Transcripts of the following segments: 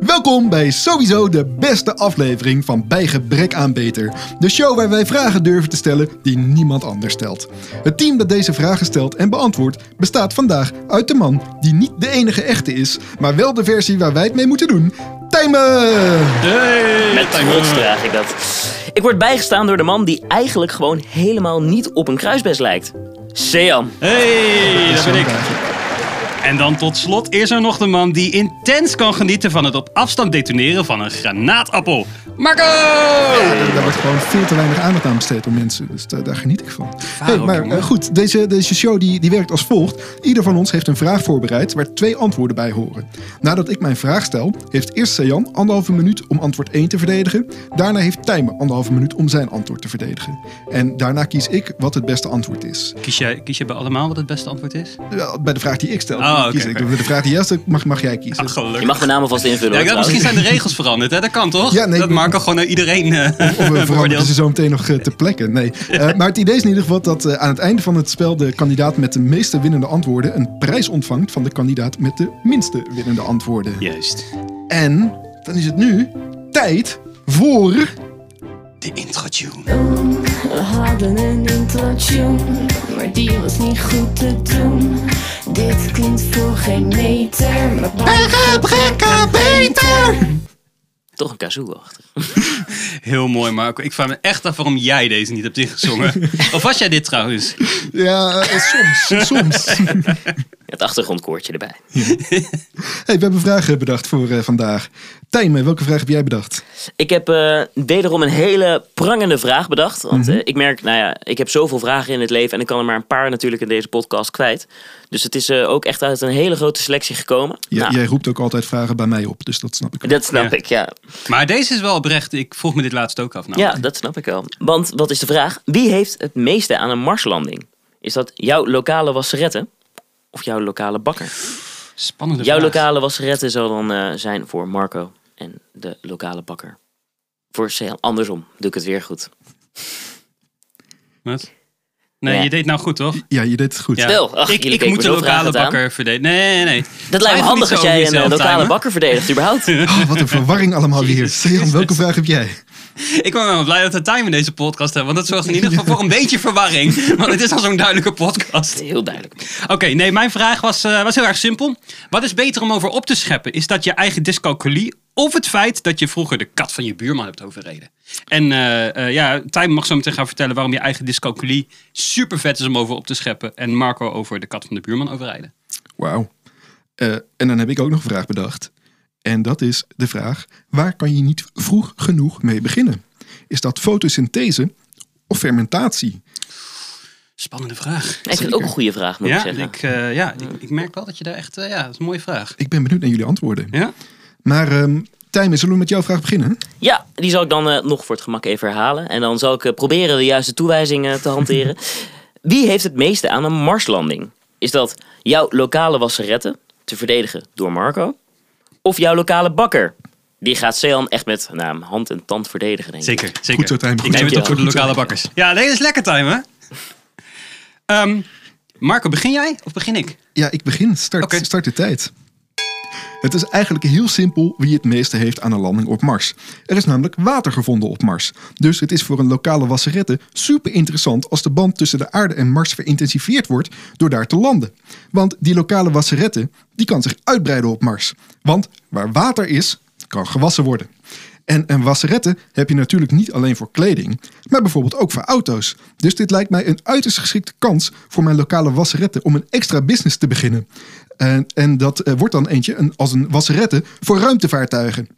Welkom bij sowieso de beste aflevering van Bij Gebrek aan Beter. De show waar wij vragen durven te stellen die niemand anders stelt. Het team dat deze vragen stelt en beantwoordt bestaat vandaag uit de man die niet de enige echte is, maar wel de versie waar wij het mee moeten doen. Tijmen! Met trots draag ik dat. Ik word bijgestaan door de man die eigenlijk gewoon helemaal niet op een kruisbest lijkt. Sean. Hey, daar ben ik. En dan tot slot is er nog de man die intens kan genieten van het op afstand detoneren van een granaatappel. Marco! Daar, daar wordt gewoon veel te weinig aandacht aan besteed door mensen. Dus daar, daar geniet ik van. Hey, maar eh, goed, deze, deze show die, die werkt als volgt. Ieder van ons heeft een vraag voorbereid waar twee antwoorden bij horen. Nadat ik mijn vraag stel, heeft eerst Sejan anderhalve minuut om antwoord 1 te verdedigen. Daarna heeft Tijmen anderhalve minuut om zijn antwoord te verdedigen. En daarna kies ik wat het beste antwoord is. Kies jij, kies jij bij allemaal wat het beste antwoord is? Ja, Bij de vraag die ik stel, Oh, ik. oké. Bij de vraag die jij stelt, mag, mag jij kiezen. Ach, gelukkig. Je mag mijn naam alvast invullen. Ja, hoor, ik dacht, misschien zijn de regels veranderd, hè? Dat kan toch? Ja, nee, dat ik- Marco gewoon naar iedereen eh Of we veranderen ze zo meteen nog eh, te plekken. Nee. Eh, maar het idee is in ieder geval dat aan het einde van het spel de kandidaat met de meeste winnende antwoorden een prijs ontvangt van de kandidaat met de minste winnende antwoorden. Juist. En dan is het nu tijd voor. De intro-tune. We hadden een intro-tune, maar die was niet goed te doen. Dit klinkt voor geen meter, maar bij Toch een kazoo achter. Heel mooi, Marco. Ik vraag me echt af waarom jij deze niet hebt ingezongen. of was jij dit trouwens? Ja, eh, soms. soms. Het achtergrondkoortje erbij. Hey, we hebben vragen bedacht voor eh, vandaag. Tijmen, welke vraag heb jij bedacht? Ik heb eh, wederom een hele prangende vraag bedacht. Want eh, ik merk, nou ja, ik heb zoveel vragen in het leven. En ik kan er maar een paar natuurlijk in deze podcast kwijt. Dus het is eh, ook echt uit een hele grote selectie gekomen. Jij- Nou, Jij roept ook altijd vragen bij mij op, dus dat snap ik. wel. dat snap Ja. ik, ja. Maar deze is wel oprecht. Ik vroeg me dit laatst ook af. Nou, Ja, dat snap ik wel. Want wat is de vraag? Wie heeft het meeste aan een marslanding? Is dat jouw lokale wasserette of jouw lokale bakker? Spannende Jouw vraag. lokale wasserette zal dan eh, zijn voor Marco en de lokale bakker. Voor Sean. Andersom, doe ik het weer goed. Wat? Nee, Ja. je deed nou goed, toch? Ja, je deed het goed. Ja. Stel, ach, ik ik moet de lokale bakker verdedigen. Nee, nee, nee. Dat lijkt me handig als jij een eh, lokale bakker verdedigt, überhaupt. Oh, wat een verwarring allemaal weer. Jezus. Sejan, welke vraag heb jij? Ik ben wel blij dat we time in deze podcast hebben. Want dat zorgt in ieder geval voor een beetje verwarring. Want het is al zo'n duidelijke podcast. Heel duidelijk. Oké, nee, mijn vraag was, eh, was heel erg simpel. Wat is beter om over op te scheppen? Is dat je eigen dyscalculie of het feit dat je vroeger de kat van je buurman hebt overreden? En eh, eh, ja, Time mag zo meteen gaan vertellen waarom je eigen dyscalculie super vet is om over op te scheppen. En Marco over de kat van de buurman overrijden. Wauw. Eh, en dan heb ik ook nog een vraag bedacht. En dat is de vraag: waar kan je niet vroeg genoeg mee beginnen? Is dat fotosynthese of fermentatie? Spannende vraag. Ik vind het ook een goede vraag, moet ik Ja, zeggen. ik, eh, ja ik, ik merk wel dat je daar echt... eh, ja, dat is een mooie vraag. Ik ben benieuwd naar jullie antwoorden. Ja? Maar ehm Tijmen, zullen we met jouw vraag beginnen? Ja, die zal ik dan eh, nog voor het gemak even herhalen. En dan zal ik eh, proberen de juiste toewijzingen te hanteren. Wie heeft het meeste aan een marslanding? Is dat jouw lokale wasserette, te verdedigen door Marco? Of jouw lokale bakker? Die gaat Sean echt met nou, hand en tand verdedigen, denk ik. Zeker, zeker. Goed zo, Tijmen. Ik neem het op voor de lokale bakkers. Ja, nee, dat is lekker time, hè? Ehm, Marco, begin jij of begin ik? Ja, ik begin. Start, start de tijd. Het is eigenlijk heel simpel wie het meeste heeft aan een landing op Mars. Er is namelijk water gevonden op Mars. Dus het is voor een lokale wasserette super interessant als de band tussen de aarde en Mars verintensifieerd wordt door daar te landen. Want die lokale wasserette die kan zich uitbreiden op Mars. Want waar water is, kan gewassen worden. En een wasserette heb je natuurlijk niet alleen voor kleding, maar bijvoorbeeld ook voor auto's. Dus dit lijkt mij een uiterst geschikte kans voor mijn lokale wasserette om een extra business te beginnen. En, en dat eh, wordt dan eentje een, als een wasserette voor ruimtevaartuigen.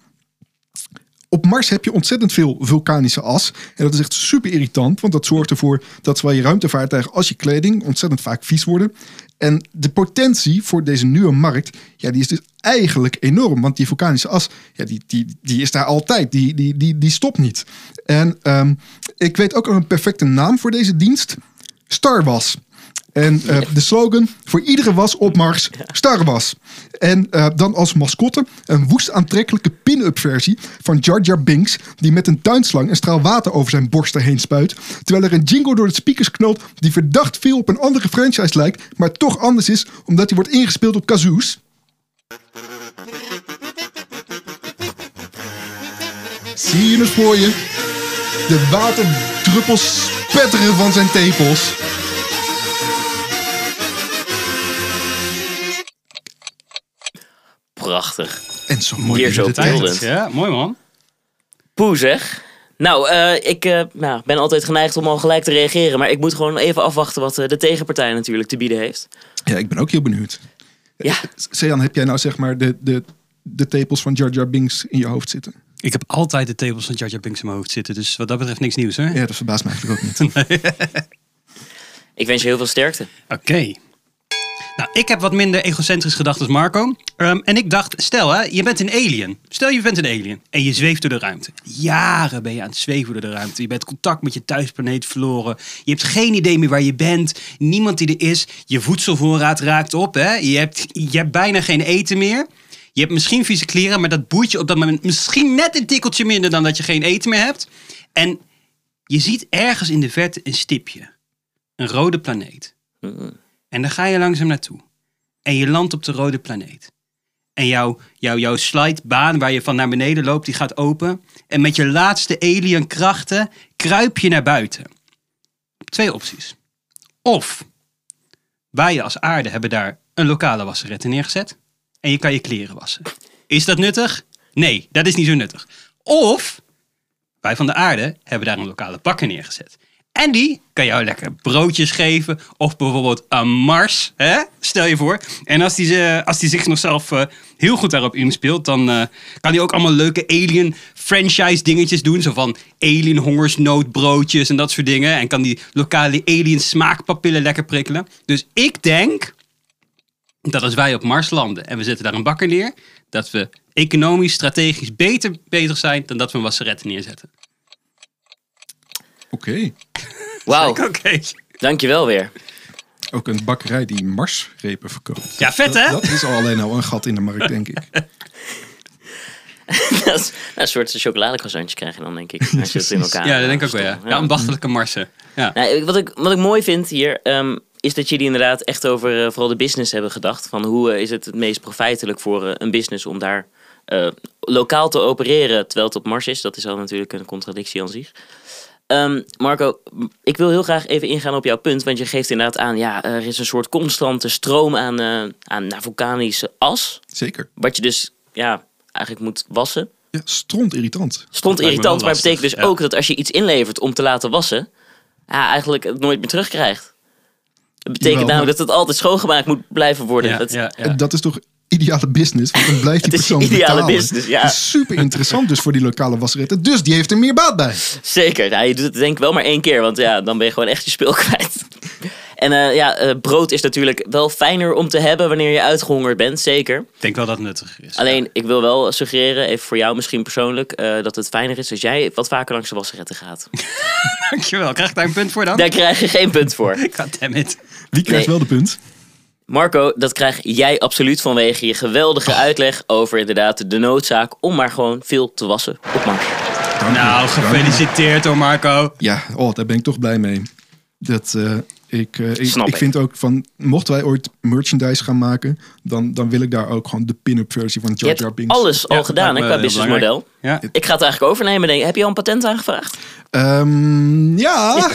Op Mars heb je ontzettend veel vulkanische as. En dat is echt super irritant, want dat zorgt ervoor dat zowel je ruimtevaartuigen als je kleding ontzettend vaak vies worden. En de potentie voor deze nieuwe markt, ja, die is dus eigenlijk enorm. Want die vulkanische as, ja, die, die, die is daar altijd. Die, die, die, die stopt niet. En ehm, ik weet ook nog een perfecte naam voor deze dienst. Starwas. En eh, de slogan voor iedere was op Mars, Starwas. En eh, dan als mascotte een woest aantrekkelijke pin-up versie van Jar Jar Binks... die met een tuinslang een straal water over zijn borsten heen spuit... terwijl er een jingle door de speakers knalt die verdacht veel op een andere franchise lijkt... maar toch anders is omdat hij wordt ingespeeld op kazoos. Zie je het voor je? De waterdruppels spetteren van zijn tepels. Prachtig. En zo mooi Hier zo beeldend. Ja, mooi man. Poe zeg. Nou, eh, ik eh, nou, ben altijd geneigd om al gelijk te reageren. Maar ik moet gewoon even afwachten wat eh, de tegenpartij natuurlijk te bieden heeft. Ja, ik ben ook heel benieuwd. Ja, Sean, heb jij nou zeg maar de, de, de tepels van Jar Jar Binks in je hoofd zitten? Ik heb altijd de tables van Jar Jar Binks in mijn hoofd zitten. Dus wat dat betreft niks nieuws, hè? Ja, dat verbaast me eigenlijk ook niet. ik wens je heel veel sterkte. Oké. Nou, ik heb wat minder egocentrisch gedacht als Marco. Ehm, en ik dacht, stel hè, je bent een alien. Stel je bent een alien en je zweeft door de ruimte. Jaren ben je aan het zweven door de ruimte. Je bent contact met je thuisplaneet verloren. Je hebt geen idee meer waar je bent. Niemand die er is. Je voedselvoorraad raakt op. Hè? Je, hebt, je hebt bijna geen eten meer. Je hebt misschien vieze kleren, maar dat boeit je op dat moment misschien net een tikkeltje minder dan dat je geen eten meer hebt. En je ziet ergens in de verte een stipje. Een rode planeet. En daar ga je langzaam naartoe. En je landt op de rode planeet. En jouw, jouw, jouw slidebaan waar je van naar beneden loopt, die gaat open. En met je laatste alien krachten kruip je naar buiten. Twee opties. Of wij als aarde hebben daar een lokale wasserette neergezet. En je kan je kleren wassen. Is dat nuttig? Nee, dat is niet zo nuttig. Of wij van de aarde hebben daar een lokale bakker neergezet. En die kan jou lekker broodjes geven. Of bijvoorbeeld een Mars. Hè? Stel je voor. En als die, als die zich nog zelf eh, heel goed daarop inspeelt. Dan eh, kan hij ook allemaal leuke alien franchise dingetjes doen. Zo van alien hongersnoodbroodjes en dat soort dingen. En kan die lokale alien smaakpapillen lekker prikkelen. Dus ik denk dat als wij op Mars landen en we zetten daar een bakker neer. Dat we economisch, strategisch beter bezig zijn dan dat we een wasserette neerzetten. Oké. Wauw, Oké. dankjewel weer. Ook een bakkerij die marsrepen verkoopt. Ja, vet hè? Dat is al alleen al een gat in de markt, denk ik. dat is een soort chocoladecroissantje krijg je dan, denk ik. Als je het in elkaar Ja, dat denk ik ook wel, ja. Ja, ambachtelijke marsen. Ja. Nou, wat, ik, wat ik mooi vind hier, ehm, is dat jullie inderdaad echt over eh, vooral de business hebben gedacht. Van hoe eh, is het het meest profijtelijk voor eh, een business om daar eh, lokaal te opereren terwijl het op Mars is. Dat is al natuurlijk een contradictie aan zich. Ehm, Marco, ik wil heel graag even ingaan op jouw punt. Want je geeft inderdaad aan, ja, er is een soort constante stroom aan, eh, aan nou, vulkanische as. Zeker. Wat je dus ja, eigenlijk moet wassen. Ja, stront irritant. Wel irritant, maar betekent dus ja. ook dat als je iets inlevert om te laten wassen, ja, eigenlijk het nooit meer terugkrijgt. Dat betekent Jawel, namelijk dat het altijd schoongemaakt moet blijven worden. Ja, Dat- ja, Dat is toch ideale business? Want dan blijft die persoon ideale betalen. business, ja. Dat is super interessant dus voor die lokale wasseretten. Dus die heeft er meer baat bij. Zeker. Ja, je doet het denk ik wel maar één keer, want ja, dan ben je gewoon echt je spul kwijt. En eh, ja, eh, brood is natuurlijk wel fijner om te hebben wanneer je uitgehongerd bent, zeker. Ik denk wel dat het nuttiger is. Alleen, ik wil wel suggereren, even voor jou misschien persoonlijk, eh, dat het fijner is als jij wat vaker langs de wasseretten gaat. Dankjewel. Krijg ik daar een punt voor dan? Daar krijg je geen punt voor. Goddammit. Wie krijgt Nee. wel de punt? Marco, dat krijg jij absoluut vanwege je geweldige uitleg over inderdaad de noodzaak om maar gewoon veel te wassen op Mars. Dank. Nou, gefeliciteerd hoor Marco. Ja, oh, daar ben ik toch blij mee. Dat, eh, ik, eh, ik, Snap ik ik. vind ook van, mochten wij ooit merchandise gaan maken, dan, dan wil ik daar ook gewoon de pin-up versie van Je Jar hebt Jar Binks. alles al Ja, gedaan hè, qua businessmodel. Ja. Ik ga het eigenlijk overnemen. Denk. Heb je al een patent aangevraagd? Ehm, ja.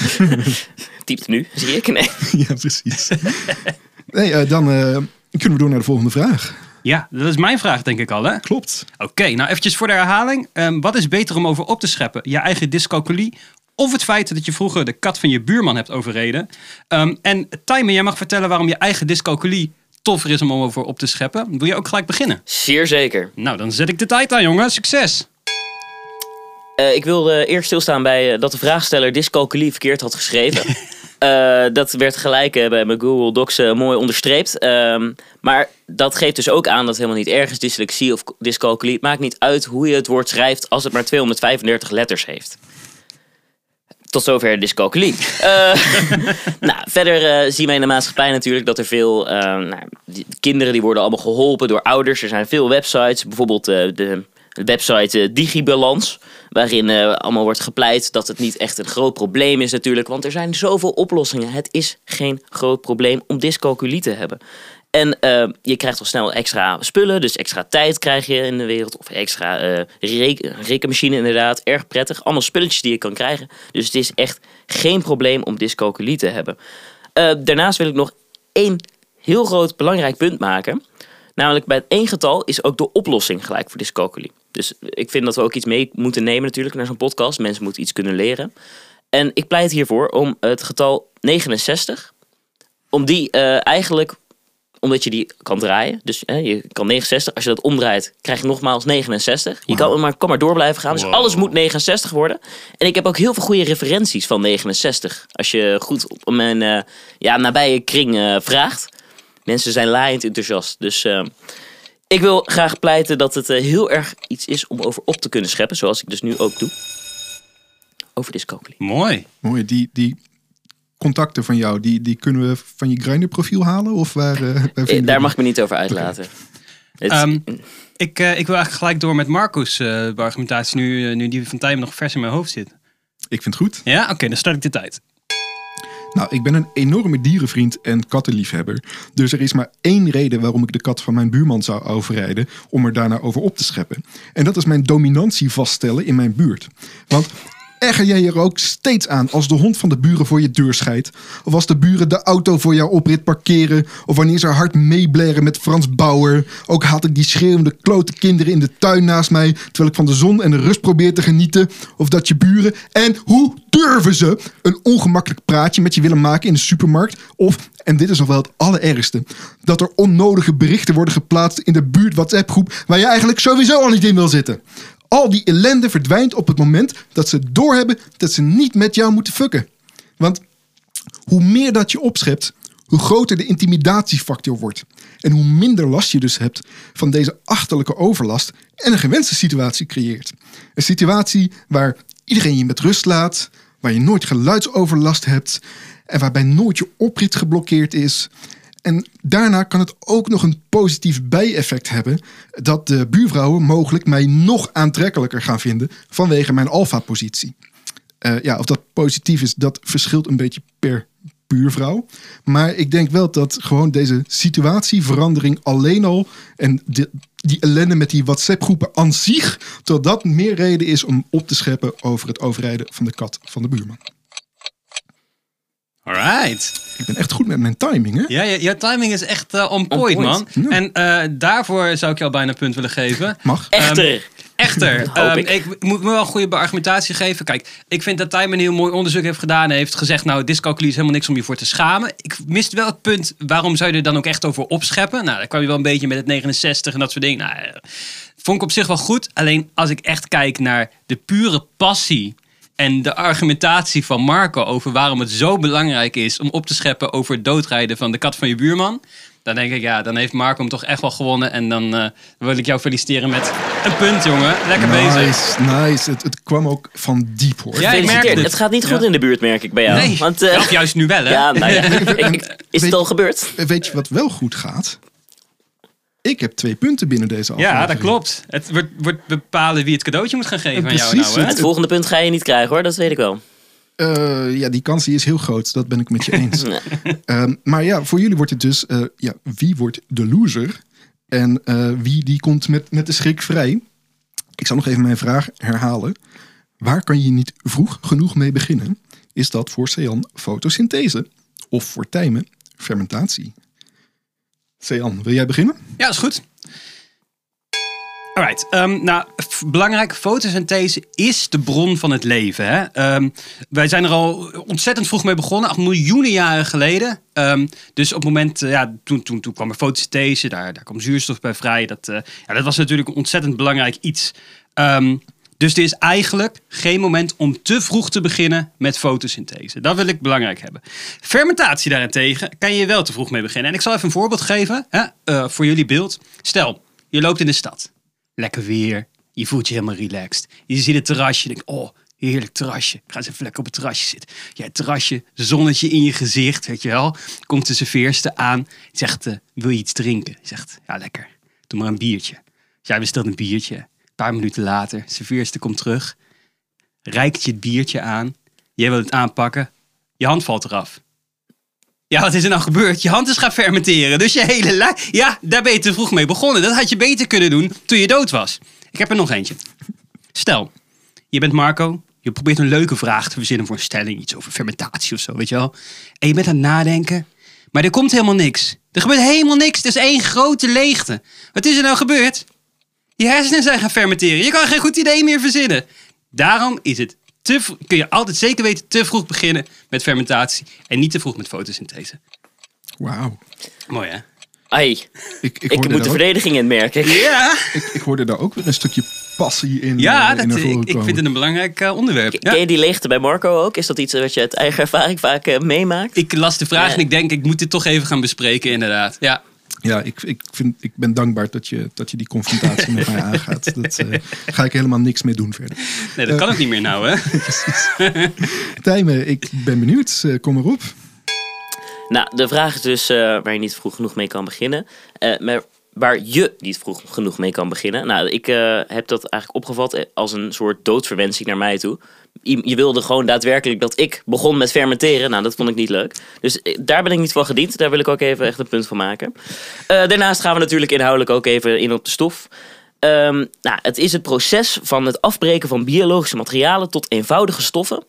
Typt nu, zie ik. Nee. ja, precies. Nee, eh, dan eh, kunnen we door naar de volgende vraag. ja, dat is mijn vraag denk ik al hè. Klopt. Oké, nou eventjes voor de herhaling. Ehm, wat is beter om over op te scheppen? Je eigen dyscalculie of het feit dat je vroeger de kat van je buurman hebt overreden? Ehm, en Tijmen, jij mag vertellen waarom je eigen dyscalculie toffer is om over op te scheppen. Wil je ook gelijk beginnen? Zeer zeker. Nou, dan zet ik de tijd aan jongen. Succes! Eh, ik wil eh, eerst stilstaan bij dat de vraagsteller dyscalculie verkeerd had geschreven. Eh, dat werd gelijk eh, bij mijn Google Docs eh, mooi onderstreept. Ehm, maar dat geeft dus ook aan dat helemaal niet erg is, dyslexie of dyscalculie. Het maakt niet uit hoe je het woord schrijft als het maar 235 letters heeft. Tot zover dyscalculie. Nou, verder zien wij in de maatschappij natuurlijk dat er veel nou, kinderen die worden allemaal geholpen door ouders. Er zijn veel websites, bijvoorbeeld de website eh, Digibalans, waarin eh, allemaal wordt gepleit dat het niet echt een groot probleem is natuurlijk, want er zijn zoveel oplossingen. Het is geen groot probleem om dyscalculie te hebben. En eh, je krijgt al snel extra spullen, dus extra tijd krijg je in de wereld. Of extra reken- rekenmachine inderdaad. Erg prettig. Allemaal spulletjes die je kan krijgen. Dus het is echt geen probleem om dyscalculie te hebben. Daarnaast wil ik nog één heel groot belangrijk punt maken. Namelijk bij het één getal is ook de oplossing gelijk voor dyscalculie. Dus ik vind dat we ook iets mee moeten nemen natuurlijk naar zo'n podcast. Mensen moeten iets kunnen leren. En ik pleit hiervoor om het getal 69, om die eh, eigenlijk, omdat je die kan draaien. Dus eh, je kan 69, als je dat omdraait, krijg je nogmaals 69. Je kan maar, kan maar door blijven gaan. Dus Wow. alles moet 69 worden. En ik heb ook heel veel goede referenties van 69. Als je goed op mijn eh, ja, nabije kring eh, vraagt. Mensen zijn laaiend enthousiast. Dus eh, ik wil graag pleiten dat het eh, heel erg iets is om over op te kunnen scheppen. Zoals ik dus nu ook doe. Over dyscalculie. Mooi. Mooi, die, die contacten van jou, die, die kunnen we van je Grindr profiel halen? Of waar, eh, waar Eh, Daar mag ik me niet over uitlaten. Ehm, Ik, eh, ik wil eigenlijk gelijk door met Marcus' eh, argumentatie, nu, nu die van Tijmen nog vers in mijn hoofd zit. Ik vind het goed. Ja, oké, dan start ik de tijd. Nou, ik ben een enorme dierenvriend en kattenliefhebber. Dus er is maar één reden waarom ik de kat van mijn buurman zou overrijden om er daarna over op te scheppen. En dat is mijn dominantie vaststellen in mijn buurt. Want erger jij er ook steeds aan als de hond van de buren voor je deur scheidt? Of als de buren de auto voor jouw oprit parkeren? Of wanneer ze hard meeblaren met Frans Bauer? Ook haat ik die schreeuwende klote kinderen in de tuin naast mij... terwijl ik van de zon en de rust probeer te genieten. Of dat je buren... En hoe durven ze een ongemakkelijk praatje met je willen maken in de supermarkt? Of, en dit is nog wel het allerergste... dat er onnodige berichten worden geplaatst in de buurt WhatsApp-groep... waar je eigenlijk sowieso al niet in wil zitten. Al die ellende verdwijnt op het moment dat ze doorhebben dat ze niet met jou moeten fucken. Want hoe meer dat je opschept, hoe groter de intimidatiefactor wordt. En hoe minder last je dus hebt van deze achterlijke overlast en een gewenste situatie creëert. Een situatie waar iedereen je met rust laat, waar je nooit geluidsoverlast hebt en waarbij nooit je oprit geblokkeerd is. En daarna kan het ook nog een positief bijeffect hebben dat de buurvrouwen mogelijk mij nog aantrekkelijker gaan vinden vanwege mijn alfa-positie. Eh, ja, of dat positief is, dat verschilt een beetje per buurvrouw. Maar ik denk wel dat gewoon deze situatieverandering alleen al en die ellende met die WhatsApp-groepen aan zich, dat dat meer reden is om op te scheppen over het overrijden van de kat van de buurman. Alright. Ik ben echt goed met mijn timing, hè? Ja, je- jouw timing is echt eh, on, point, point. man. Ja. En eh, daarvoor zou ik jou bijna een punt willen geven. Mag. Echter. Echter, Hoop ehm, ik. ik. moet me wel een goede argumentatie geven. Kijk, ik vind dat Tijmen een heel mooi onderzoek heeft gedaan. En heeft gezegd, nou, dyscalculie is helemaal niks om je voor te schamen. Ik mist wel het punt, waarom zou je er dan ook echt over opscheppen? Nou, dan kwam je wel een beetje met het 69 en dat soort dingen. Nou, eh, vond ik op zich wel goed. Alleen als ik echt kijk naar de pure passie en de argumentatie van Marco over waarom het zo belangrijk is om op te scheppen over het doodrijden van de kat van je buurman. Dan denk ik, ja, dan heeft Marco hem toch echt wel gewonnen. En dan eh, wil ik jou feliciteren met een punt, jongen. Lekker bezig. Nice, nice. Het, het kwam ook van diep, hoor. Ja, ik merk het. Het gaat niet goed Ja. in de buurt, merk ik bij jou. Nee, Want, eh, juist nu wel, hè? ja, nou ja. Is het al gebeurd? Weet je wat wel goed gaat? Ik heb twee punten binnen deze aflevering. Ja, dat klopt. Het wordt, wordt bepalen wie het cadeautje moet gaan geven aan jou Precies, nou, hè? Het volgende punt ga je niet krijgen hoor, dat weet ik wel. Eh, ja, die kans die is heel groot. Dat ben ik met je eens. Ehm, maar ja, voor jullie wordt het dus... eh, ja, wie wordt de loser? En eh, wie die komt met, met de schrik vrij? Ik zal nog even mijn vraag herhalen. Waar kan je niet vroeg genoeg mee beginnen? Is dat voor Sean fotosynthese? Of voor Tijmen fermentatie? Sean, wil jij beginnen? Ja, is goed. Alright, ehm, nou, f- belangrijk, fotosynthese is de bron van het leven. Hè? Ehm, wij zijn er al ontzettend vroeg mee begonnen, al miljoenen jaren geleden. Ehm, dus op het moment, eh, ja, toen, toen, toen kwam er fotosynthese, daar, daar kwam zuurstof bij vrij. Dat, eh, ja, dat was natuurlijk een ontzettend belangrijk iets. Dus er is eigenlijk geen moment om te vroeg te beginnen met fotosynthese. Dat wil ik belangrijk hebben. Fermentatie daarentegen kan je wel te vroeg mee beginnen. En ik zal even een voorbeeld geven hè, eh, voor jullie beeld. Stel, je loopt in de stad. Lekker weer. Je voelt je helemaal relaxed. Je ziet het terrasje. Je denkt, oh, heerlijk terrasje. Ik ga eens even op het terrasje zitten. Ja, het terrasje, zonnetje in je gezicht, weet je wel. Komt de serveerster aan. Zegt, eh, wil je iets drinken? Zegt, ja, lekker. Doe maar een biertje. Dus jij bestelt een biertje. Paar minuten later, serveerster komt terug. Reikt je het biertje aan. Jij wil het aanpakken. Je hand valt eraf. Ja, wat is er nou gebeurd? Je hand is gaan fermenteren. Dus je hele lijn... Ja, daar ben je te vroeg mee begonnen. Dat had je beter kunnen doen toen je dood was. Ik heb er nog eentje. Stel, je bent Marco. Je probeert een leuke vraag te verzinnen voor een stelling. Iets over fermentatie of zo, weet je wel. En je bent aan het nadenken. Maar er komt helemaal niks. Er gebeurt helemaal niks. Het is één grote leegte. Wat is er nou gebeurd? Je hersenen zijn gaan fermenteren. Je kan geen goed idee meer verzinnen. Daarom is het te, kun je altijd zeker weten te vroeg beginnen met fermentatie. En niet te vroeg met fotosynthese. Wauw. Mooi hè? Ai, Ik, ik, ik moet de ook, verdediging in merken. Ja, ik, ik hoorde daar ook weer een stukje passie in, ja eh, dat, in ik, ik vind het een belangrijk eh, onderwerp. Ken Ja. je die leegte bij Marco ook? Is dat iets wat je uit eigen ervaring vaak eh, meemaakt? Ik las de vraag Ja. en ik denk, ik moet dit toch even gaan bespreken inderdaad. Ja. Ja, ik, ik, vind, ik ben dankbaar dat je, dat je die confrontatie met mij aangaat. Dat eh, ga ik helemaal niks mee doen verder. Nee, dat kan ook niet meer nou hè? Tijmen, ik ben benieuwd. Eh, kom erop. Nou, de vraag is dus eh, waar je niet vroeg genoeg mee kan beginnen. Eh, maar waar je niet vroeg genoeg mee kan beginnen. Nou, ik eh, heb dat eigenlijk opgevat als een soort doodverwensing naar mij toe. Je wilde gewoon daadwerkelijk dat ik begon met fermenteren. Nou, dat vond ik niet leuk. Dus eh, daar ben ik niet van gediend. Daar wil ik ook even echt een punt van maken. Eh, daarnaast gaan we natuurlijk inhoudelijk ook even in op de stof. Ehm, nou, het is het proces van het afbreken van biologische materialen tot eenvoudige stoffen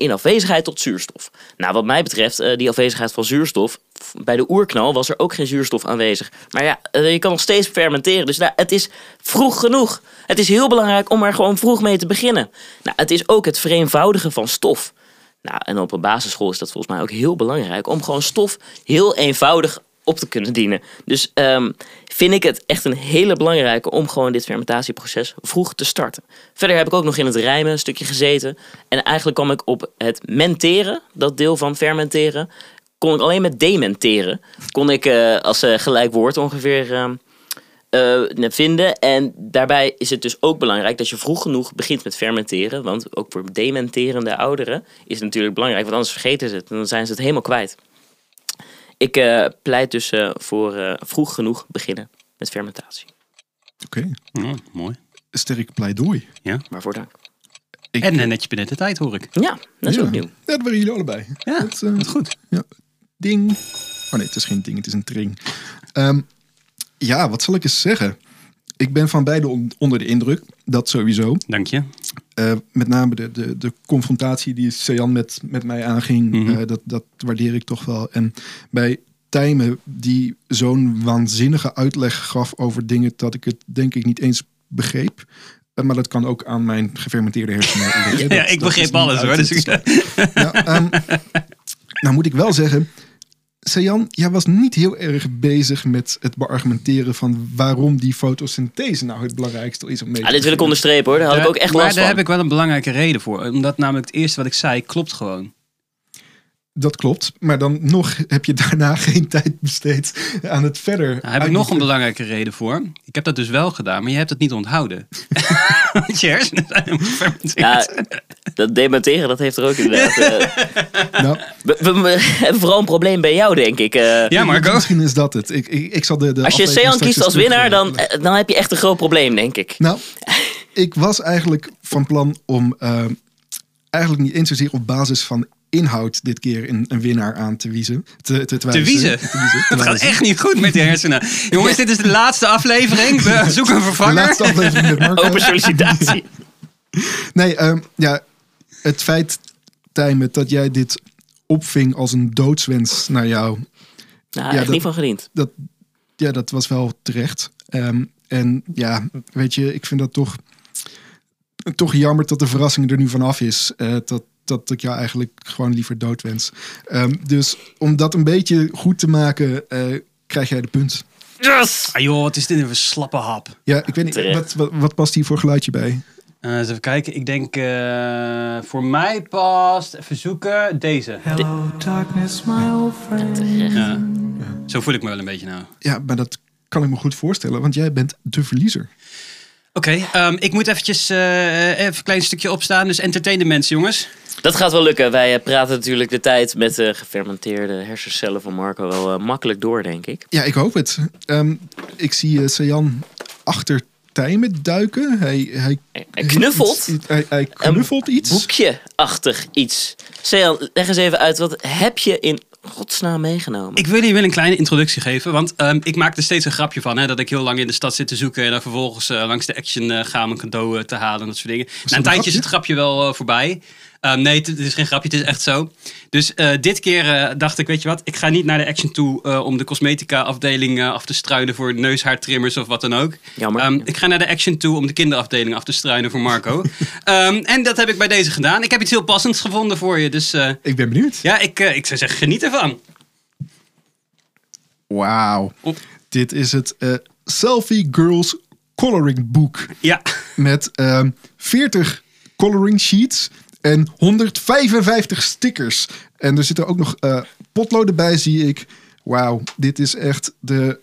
in afwezigheid tot zuurstof. Nou, wat mij betreft, eh, die afwezigheid van zuurstof. Bij de oerknal was er ook geen zuurstof aanwezig. Maar ja, eh, je kan nog steeds fermenteren. Dus nou, het is vroeg genoeg. Het is heel belangrijk om er gewoon vroeg mee te beginnen. Nou, het is ook het vereenvoudigen van stof. Nou, en op een basisschool is dat volgens mij ook heel belangrijk om gewoon stof heel eenvoudig op te kunnen dienen. Dus ehm, vind ik het echt een hele belangrijke om gewoon dit fermentatieproces vroeg te starten. Verder heb ik ook nog in het rijmen een stukje gezeten. En eigenlijk kwam ik op het menteren, dat deel van fermenteren, kon ik alleen met dementeren. Kon ik eh, als eh, gelijk woord ongeveer eh, vinden. En daarbij is het dus ook belangrijk dat je vroeg genoeg begint met fermenteren. Want ook voor dementerende ouderen is het natuurlijk belangrijk. Want anders vergeten ze het en dan zijn ze het helemaal kwijt. Ik eh, pleit dus eh, voor eh, vroeg genoeg beginnen met fermentatie. Oké, Oh, mooi. sterk pleidooi. Waarvoor dank. Ik, En netjes binnen de tijd hoor ik. Ja, dat is ja. ook nieuw. Ja, dat waren jullie allebei. Ja, dat, wat goed. Ja. Ding. Oh nee, het is geen ding, het is een tring. Ehm, ja, wat zal ik eens zeggen? Ik ben van beide on- onder de indruk. Dat sowieso. Dank je. Eh, met name de, de, de confrontatie die Sejan met, met mij aanging. Mhm. eh, dat, dat waardeer ik toch wel. En bij Tijmen, die zo'n waanzinnige uitleg gaf over dingen dat ik het denk ik niet eens begreep. Eh, maar dat kan ook aan mijn gefermenteerde hersenen. Ja, Dat- ik begreep alles hoor. Dus. Ja, ehm, nou moet ik wel zeggen, Sejan, jij was niet heel erg bezig met het beargumenteren van waarom die fotosynthese nou het belangrijkste is om mee te Ah, dit wil ik onderstrepen hoor. Daar had ik ook echt maar last daar van. heb ik wel een belangrijke reden voor. Omdat namelijk het eerste wat ik zei klopt gewoon. Dat klopt, maar dan nog heb je daarna geen tijd besteed aan het verder. Daar heb ik nog een belangrijke reden voor. Ik heb dat dus wel gedaan, maar je hebt het niet onthouden. Want je hersenen zijn helemaal gefermenteerd. Ja, dat dementeren, dat heeft er ook inderdaad. eh, Nou, we, we- we hebben vooral een probleem bij jou, denk ik. eh. Ja, Marco. Misschien is dat het. Ik, ik, ik zal de, de als je Sean kiest als winnaar, dan, eh, dan heb je echt een groot probleem, denk ik. Nou, ik was eigenlijk van plan om eigenlijk niet eens zozeer op basis van inhoud dit keer een, een winnaar aan te wiezen. Te, te, Te wijzen. wiezen? Te wiezen, te Het gaat echt niet goed met die hersenen. Jongens, dit is de laatste aflevering. We zoeken een De vervanger. laatste aflevering met Marco. Open sollicitatie. Nee, ehm, ja, het feit, Tijmen, dat jij dit opving als een doodswens naar jou, Nou, Ja, echt dat- niet van gediend. dat, ja, dat was wel terecht. Ehm, en ja, weet je, ik vind dat toch, toch jammer dat de verrassing er nu vanaf is. Eh, dat, dat ik jou eigenlijk gewoon liever doodwens. Ehm, dus om dat een beetje goed te maken, eh, krijg jij de punt. Yes! Ah joh, wat is dit een slappe hap. Ja, ik weet niet, wat, wat past hier voor geluidje bij? Eh, eens even kijken. Ik denk eh, voor mij past, even zoeken, deze. Hello, darkness, my old friend. Ja. Zo voel ik me wel een beetje nou. Ja, maar dat kan ik me goed voorstellen, want jij bent de verliezer. Oké, ehm, ik moet eventjes eh, even een klein stukje opstaan. Dus entertain de mensen, jongens. Dat gaat wel lukken. Wij praten natuurlijk de tijd met de gefermenteerde hersencellen van Marco wel makkelijk door, denk ik. Ja, ik hoop het. Ehm, ik zie Sajan achter Tijmen duiken. Hij, hij, Hij knuffelt. Iets- hij, hij knuffelt iets. Boekje-achtig iets. Sean, leg eens even uit. Wat heb je in godsnaam meegenomen? Ik wil jullie wel een kleine introductie geven, want ehm, ik maak er steeds een grapje van. Hè, dat ik heel lang in de stad zit te zoeken en dan vervolgens eh, langs de action eh, ga om een cadeau te halen en dat soort dingen. Na een een tijdje is het grapje wel eh, voorbij. Ehm, nee, het, is geen grapje, het is echt zo. Dus eh, dit keer eh, dacht ik, weet je wat, ik ga niet naar de action toe eh, om de cosmetica afdeling af te struinen voor neushaartrimmers of wat dan ook. Jammer. Ehm, ik ga naar de action toe om de kinderafdeling af te struinen voor Marco. Ehm, en dat heb ik bij deze gedaan. Ik heb iets heel passends gevonden voor je, dus Ik ben benieuwd. ja, ik, ik zou zeggen, geniet ervan. Wauw. Op. Dit is het Selfie Girls Coloring Book. Ja. Met ehm 40 coloring sheets en 155 stickers. En er zitten ook nog eh, potloden bij, zie ik. Wauw, dit is echt de...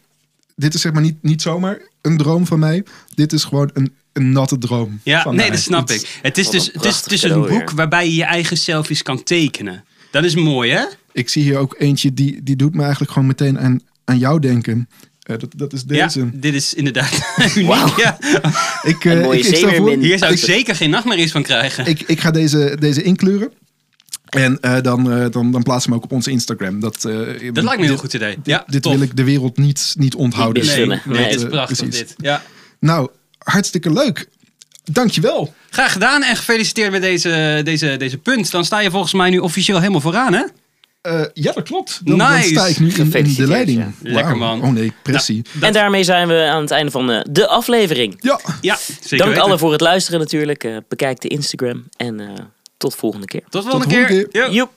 Dit is zeg maar niet, niet zomaar een droom van mij. Dit is gewoon een, een natte droom. Ja, van nee, mij. dat snap Het- ik. Het is dus, een het is, is een boek weer. waarbij je je eigen selfies kan tekenen. Dat is mooi, hè? Ik zie hier ook eentje, die, die doet me eigenlijk gewoon meteen aan, aan jou denken. Eh, dat, dat is deze. Ja, dit is inderdaad uniek. Wauw. Ja. Ik, eh, Een mooie ik, ik, stel voor, zeemeermin. Hier zou ik ik, zeker geen nachtmerries van krijgen. ik, ik ga deze, deze inkleuren. En eh, dan, eh, dan, dan plaatsen we hem ook op onze Instagram. Dat, eh, dat lijkt me een goed idee. Ja, dit tof. wil ik de wereld niet, niet onthouden. Nee, nee, Nee, dit is prachtig precies. dit. Ja. Nou, hartstikke leuk. Dankjewel. Graag gedaan en gefeliciteerd met deze, deze, deze punt. Dan sta je volgens mij nu officieel helemaal vooraan, hè? Eh, ja, dat klopt. Dan, dan Nice. sta ik nu in, in de leiding. ja. Lekker, man. Oh nee, pressie. En daarmee zijn we aan het einde van eh, de aflevering. ja. Ja, zeker Dank allen voor het luisteren natuurlijk. Eh, bekijk de Instagram en eh, tot volgende keer. Tot de volgende Tot de volgende keer. keer.